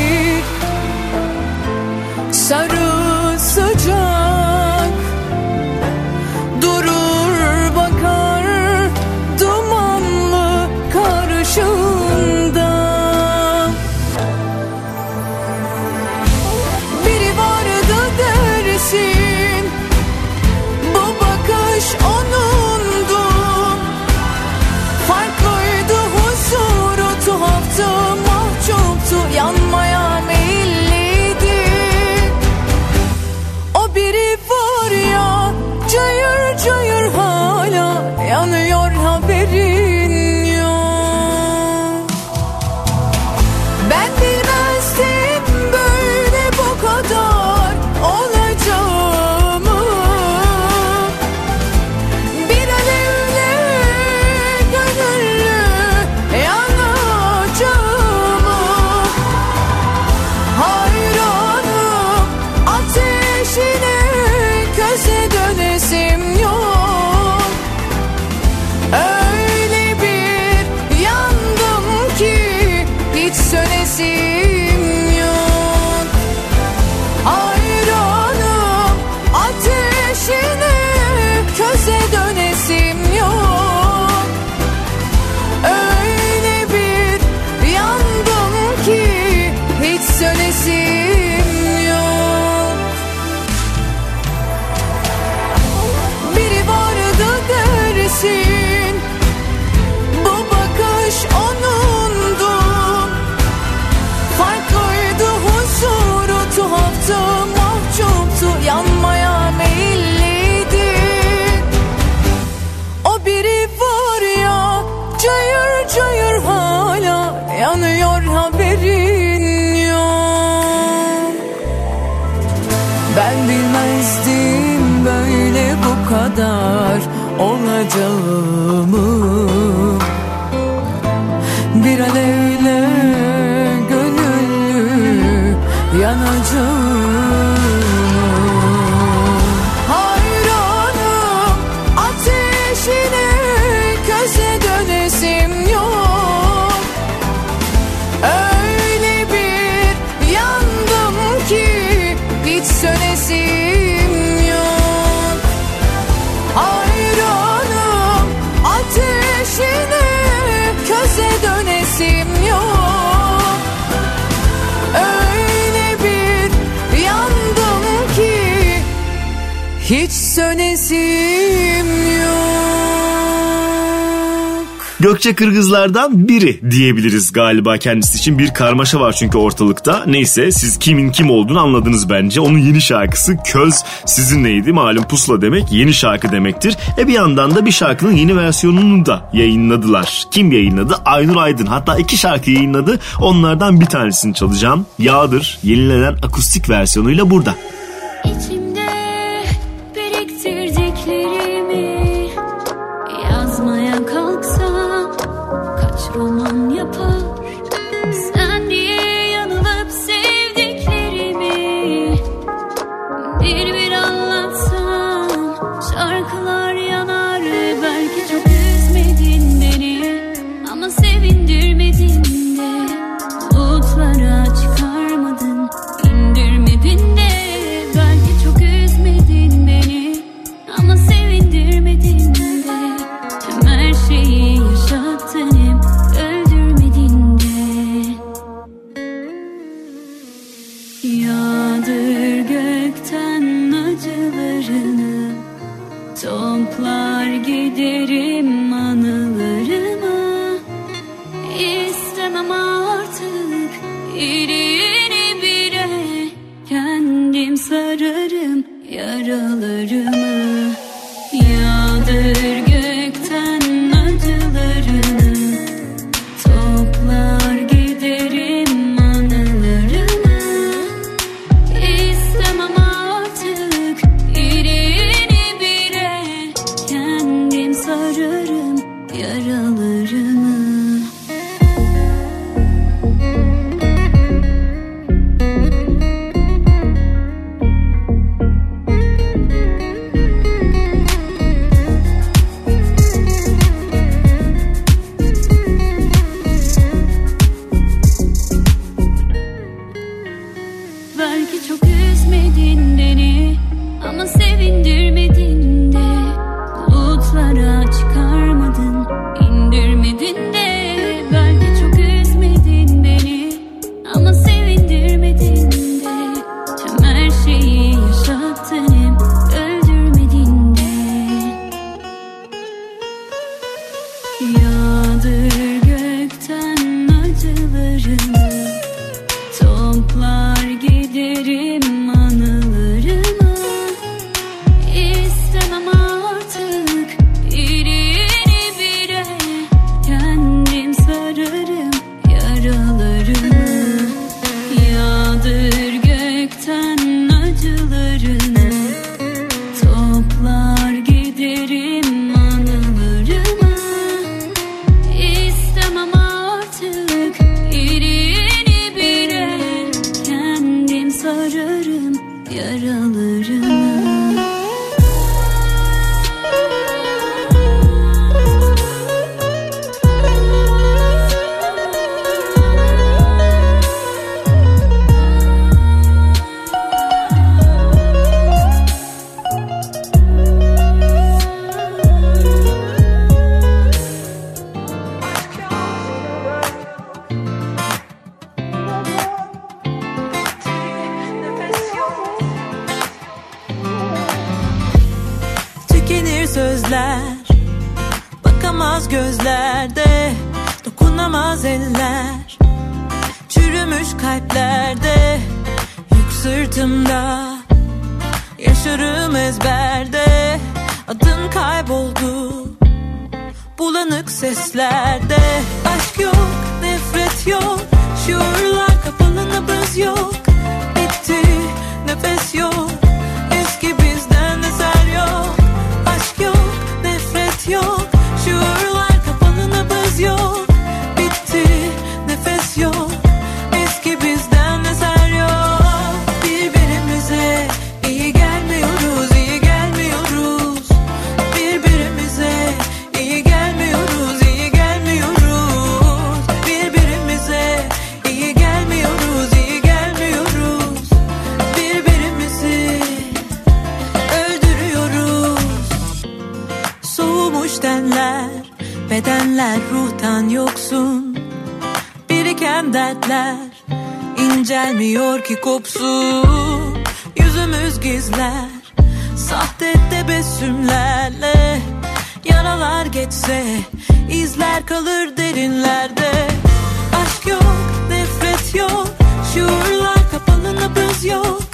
Speaker 22: olacağımı Bir alevle gönüllü yanacağımı
Speaker 3: Gökçe Kırgızlardan biri diyebiliriz galiba kendisi için. Bir karmaşa var çünkü ortalıkta. Neyse siz kimin kim olduğunu anladınız bence. Onun yeni şarkısı Köz sizinleydi. Malum pusula demek yeni şarkı demektir. E bir yandan da bir şarkının yeni versiyonunu da yayınladılar. Kim yayınladı? Aynur Aydın. Hatta iki şarkı yayınladı. Onlardan bir tanesini çalacağım. Yağdır yenilenen akustik versiyonuyla burada.
Speaker 15: İzler kalır derinlerde. Aşk yok, nefret yok, şuurlar kapalı nabız yok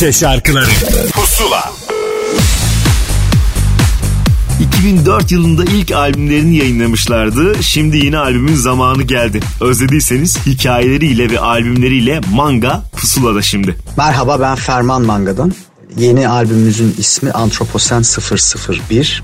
Speaker 5: Türkçe şarkıları Pusula
Speaker 3: 2004 yılında ilk albümlerini yayınlamışlardı. Şimdi yeni albümün zamanı geldi. Özlediyseniz hikayeleriyle ve albümleriyle Manga Pusula'da şimdi.
Speaker 24: Merhaba ben Ferman Manga'dan. Yeni albümümüzün ismi Antroposen 001.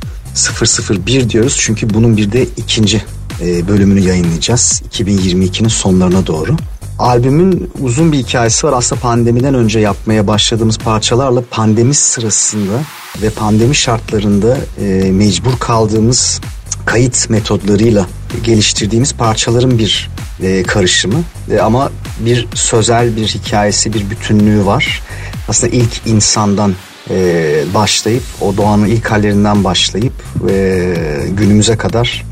Speaker 24: 001 diyoruz çünkü bunun bir de ikinci e, bölümünü yayınlayacağız. 2022'nin sonlarına doğru. Albümün uzun bir hikayesi var. Aslında pandemiden önce yapmaya başladığımız parçalarla pandemi sırasında ve pandemi şartlarında e, mecbur kaldığımız kayıt metodlarıyla geliştirdiğimiz parçaların bir e, karışımı. E, ama bir sözel bir hikayesi, bir bütünlüğü var. Aslında ilk insandan e, başlayıp, o doğanın ilk hallerinden başlayıp e, günümüze kadar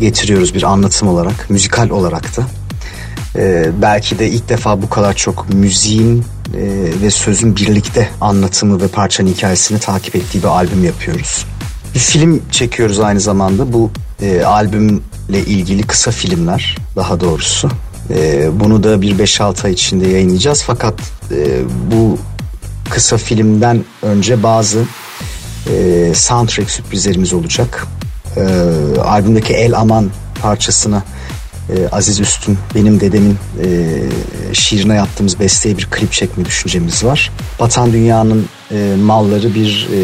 Speaker 24: getiriyoruz bir anlatım olarak, müzikal olarak da. Ee, belki de ilk defa bu kadar çok müziğin e, ve sözün birlikte anlatımı ve parçanın hikayesini takip ettiği bir albüm yapıyoruz. Bir film çekiyoruz aynı zamanda. Bu e, albümle ilgili kısa filmler daha doğrusu. E, bunu da bir 5-6 ay içinde yayınlayacağız. Fakat e, bu kısa filmden önce bazı e, soundtrack sürprizlerimiz olacak. E, albümdeki El Aman parçasına e, Aziz Üstün benim dedemin e, şiirine yaptığımız besteye bir klip çekme düşüncemiz var. Batan Dünya'nın e, malları bir e,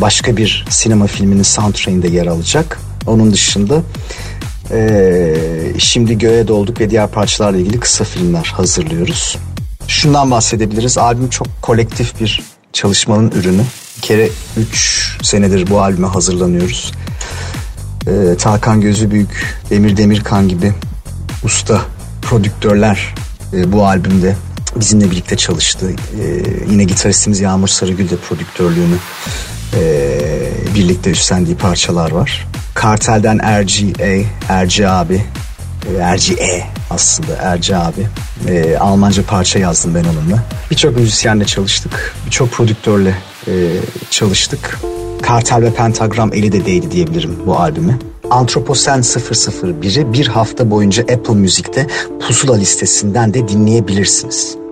Speaker 24: başka bir sinema filminin soundtrack'inde yer alacak. Onun dışında e, şimdi göğe dolduk ve diğer parçalarla ilgili kısa filmler hazırlıyoruz. Şundan bahsedebiliriz. Albüm çok kolektif bir çalışmanın ürünü. Bir kere 3 senedir bu albüme hazırlanıyoruz. Ee, Tarkan Gözü Büyük, Demir Demirkan gibi usta prodüktörler e, bu albümde bizimle birlikte çalıştı. Ee, yine gitaristimiz Yağmur Sarıgül de prodüktörlüğünü e, birlikte üstlendiği parçalar var. Kartel'den Erci A, Erci abi, e, Erci E aslında Erci abi. E, Almanca parça yazdım ben onunla. Birçok müzisyenle çalıştık. Birçok prodüktörle e, çalıştık. Kartel ve Pentagram eli de değdi diyebilirim bu albüme. Antroposen 001'i bir hafta boyunca Apple Müzik'te pusula listesinden de dinleyebilirsiniz.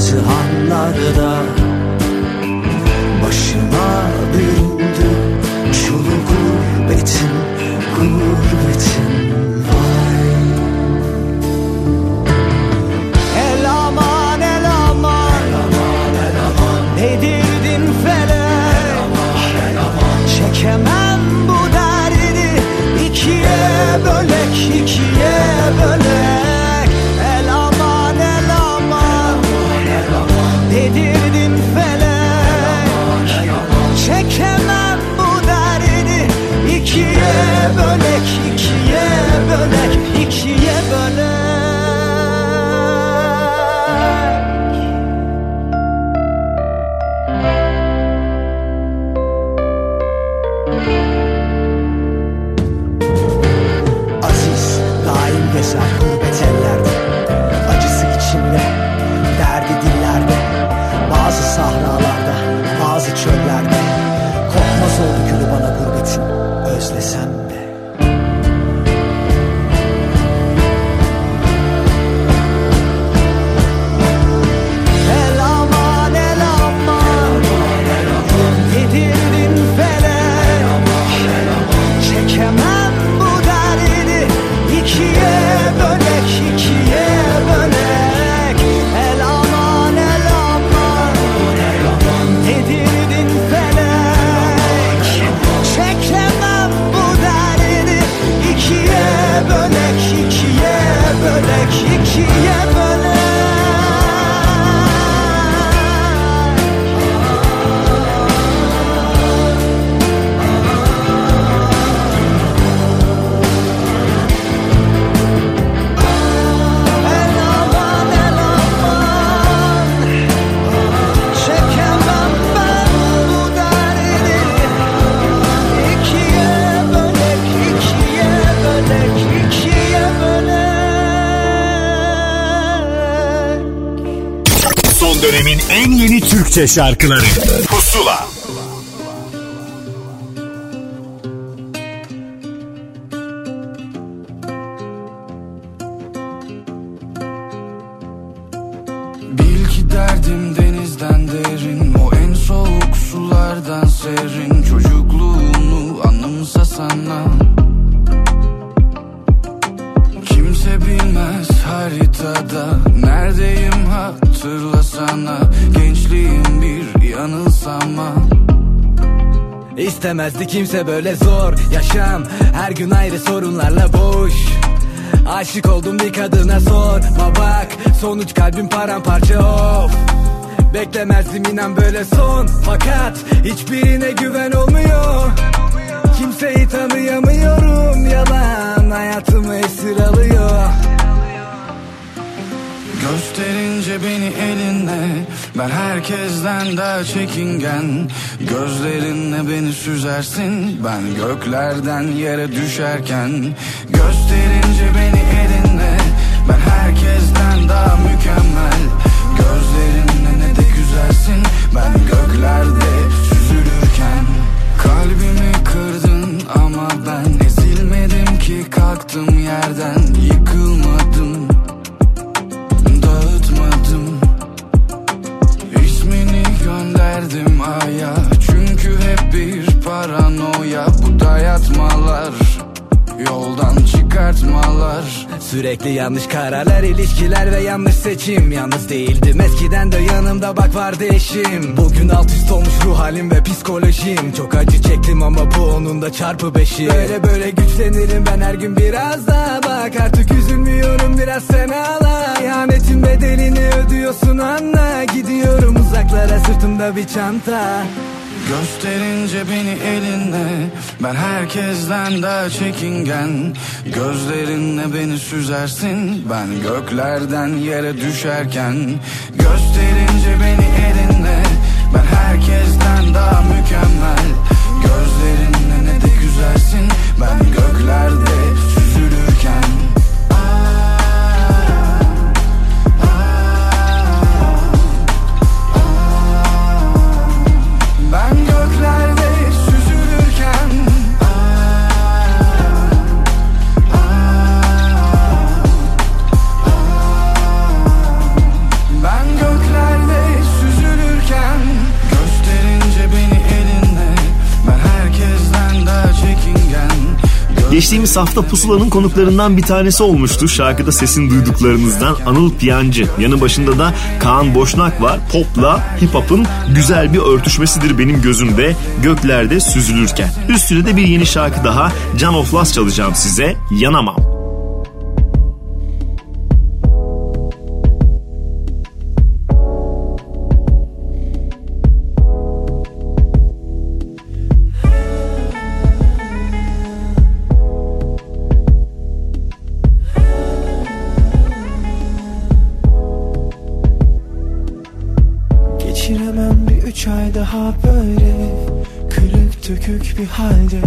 Speaker 25: Bazı hanlarda bölek ikiye
Speaker 13: en yeni Türkçe şarkıları
Speaker 26: hatırlasana Gençliğim bir yanılsama
Speaker 27: İstemezdi kimse böyle zor yaşam. Her gün ayrı sorunlarla boş. Aşık oldum bir kadına sorma bak Sonuç kalbim paramparça of. Beklemezdim inan böyle son. Fakat hiçbirine güven olmuyor. Kimseyi tanıyamıyorum. Yalan hayatımı esir alıyor
Speaker 26: Gösterince beni elinle Ben herkesten daha çekingen. Gözlerinle beni süzersin Ben göklerden yere düşerken. Gösterince beni elinle Ben herkesten daha mükemmel. Gözlerinle ne de güzelsin Ben göklerde süzülürken. Kalbimi kırdın ama ben Ezilmedim ki kalktım yerden Yıkılmadım gönderdim aya Çünkü hep bir paranoya. Bu dayatmalar Yoldan çıkartmalar.
Speaker 27: Sürekli yanlış kararlar, ilişkiler ve yanlış seçim. Yalnız değildim eskiden de yanımda bak vardı eşim Bugün alt üst olmuş ruh halim ve psikolojim. Çok acı çektim ama bu onun da çarpı beşi. Böyle böyle güçlenirim ben her gün biraz daha. Bak artık üzülmüyorum biraz sen ağla İhanetin bedelini ödüyorsun anla. Gidiyorum uzaklara sırtımda bir çanta
Speaker 26: Gösterince beni elinle Ben herkesten daha çekingen. Gözlerinle beni süzersin Ben göklerden yere düşerken. Gösterince beni elinle Ben herkesten daha mükemmel. Gözlerinle ne de güzelsin Ben göklerde
Speaker 3: Geçtiğimiz hafta Pusula'nın konuklarından bir tanesi olmuştu. Şarkıda sesini duyduklarınızdan Anıl Piyancı. Yanı başında da Kaan Boşnak var. Pop'la hip hop'un güzel bir örtüşmesidir benim gözümde. Göklerde süzülürken. Üstüne de bir yeni şarkı daha Can of Last çalacağım size. Yanamam.
Speaker 28: Daha böyle Kırık dökük bir halde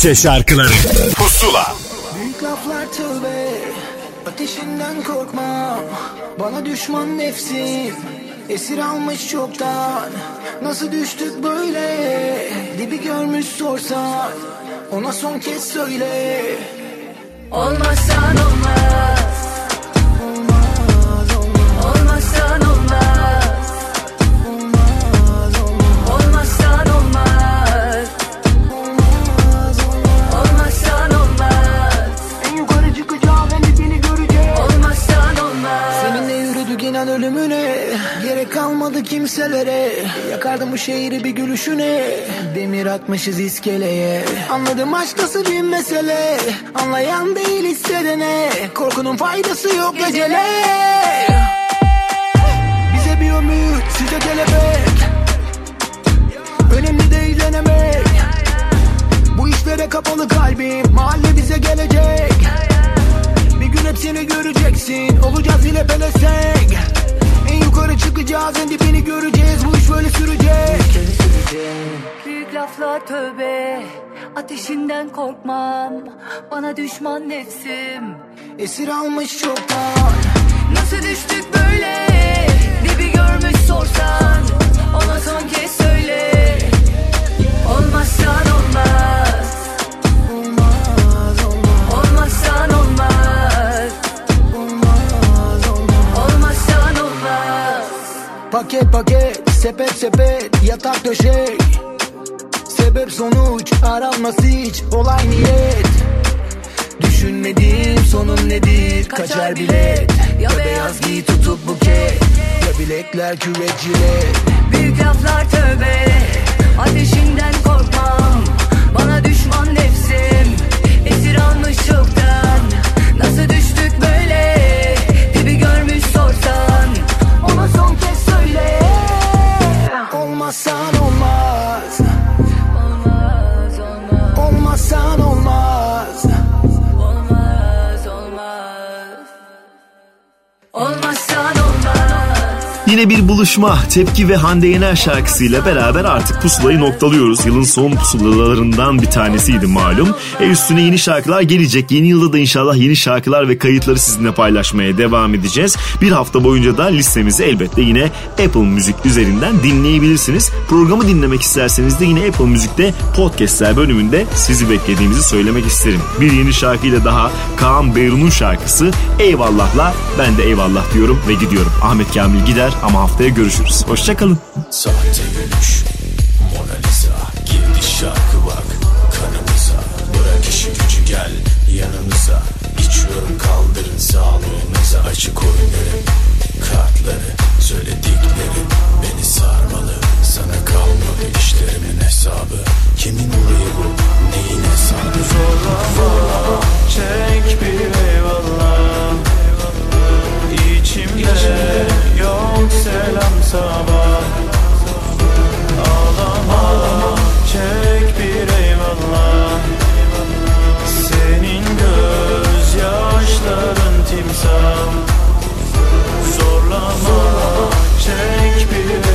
Speaker 13: Türkçe şarkıları. Pusula.
Speaker 29: Büyük laflar tövbe Ateşinden korkmam Bana düşman nefsim Esir almış çoktan. Nasıl düştük böyle? Dibi görmüş sorsan Ona son kez söyle.
Speaker 15: Olmazsan olmaz
Speaker 29: inan ölümüne Gerek kalmadı kimselere. Yakardım bu şehri bir gülüşüne. Demir atmışız iskeleye. Anladım aşk nasıl bir mesele. Anlayan değil hissedene Korkunun faydası yok gecele. Bize bir ömür size kelebek. Önemli değil denemek. Bu işlere kapalı kalbim. Mahalle bize gelecek hepsini göreceksin. Olacağız yine pelesenk En yukarı çıkacağız en dibini göreceğiz. Bu iş böyle sürecek.
Speaker 15: Büyük laflar tövbe Ateşinden korkmam. Bana düşman nefsim.
Speaker 29: Esir almış çoktan.
Speaker 15: Nasıl düştük böyle? Dibi görmüş sorsan. Ona son kez söyle. Olmazsan olmaz
Speaker 29: Paket paket sepet sepet yatak döşek Sebep sonuç aranması hiç olay niyet Düşünmedim sonun nedir? Kaçar bilet. Ya beyaz giy tutup buket. Ya bilekler küvet jilet
Speaker 15: Büyük laflar tövbe. Ateşinden korkmam. Bana düşman nefsim. Esir almış çoktan
Speaker 29: Olmazsan olmaz
Speaker 3: Yine bir buluşma, tepki ve Hande Yener şarkısıyla beraber artık pusulayı noktalıyoruz. Yılın son pusulalarından bir tanesiydi malum. E üstüne yeni şarkılar gelecek. Yeni yılda da inşallah yeni şarkılar ve kayıtları sizinle paylaşmaya devam edeceğiz. Bir hafta boyunca da listemizi elbette yine Apple Müzik üzerinden dinleyebilirsiniz. Programı dinlemek isterseniz de yine Apple Müzik'te podcastler bölümünde sizi beklediğimizi söylemek isterim. Bir yeni şarkıyla daha Kaan Beyrun'un şarkısı Eyvallah'la ben de eyvallah diyorum ve gidiyorum. Ahmet Kamil gider ama haftaya görüşürüz. Hoşçakalın.
Speaker 18: Sahte gülüş Mona Lisa Girdi şarkı bak. Kanımıza Bırak işi gücü gel. Yanımıza İçiyorum kaldırın sağlığınıza. Açık oyunların kartları Söylediklerin beni sarmalı. Sana kalmadı işlerimin hesabı. Kimin olayı bu neyin hesabı
Speaker 30: Zorlama çek bir eyvallah İçimde. Yok selam sabah.
Speaker 13: Ağlama
Speaker 30: çek bir eyvallah. Senin gözyaşların timsah. Zorlama çek bir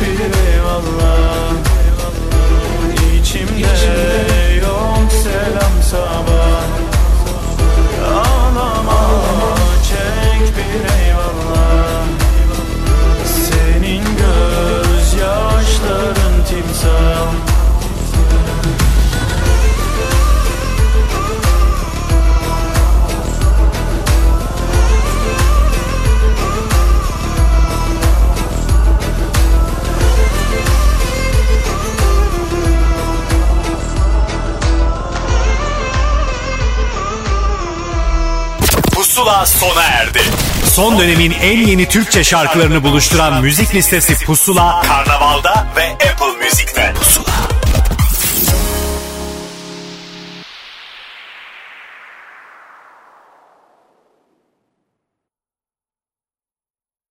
Speaker 30: bilir eyvallah. İçimde, yok selam sabah. Ağlama, Ağlama çek bir eyvallah. Senin gözyaşların timsah.
Speaker 13: Sona erdi. Son dönemin en yeni Türkçe şarkılarını buluşturan müzik listesi Pusula, Karnaval'da ve Apple.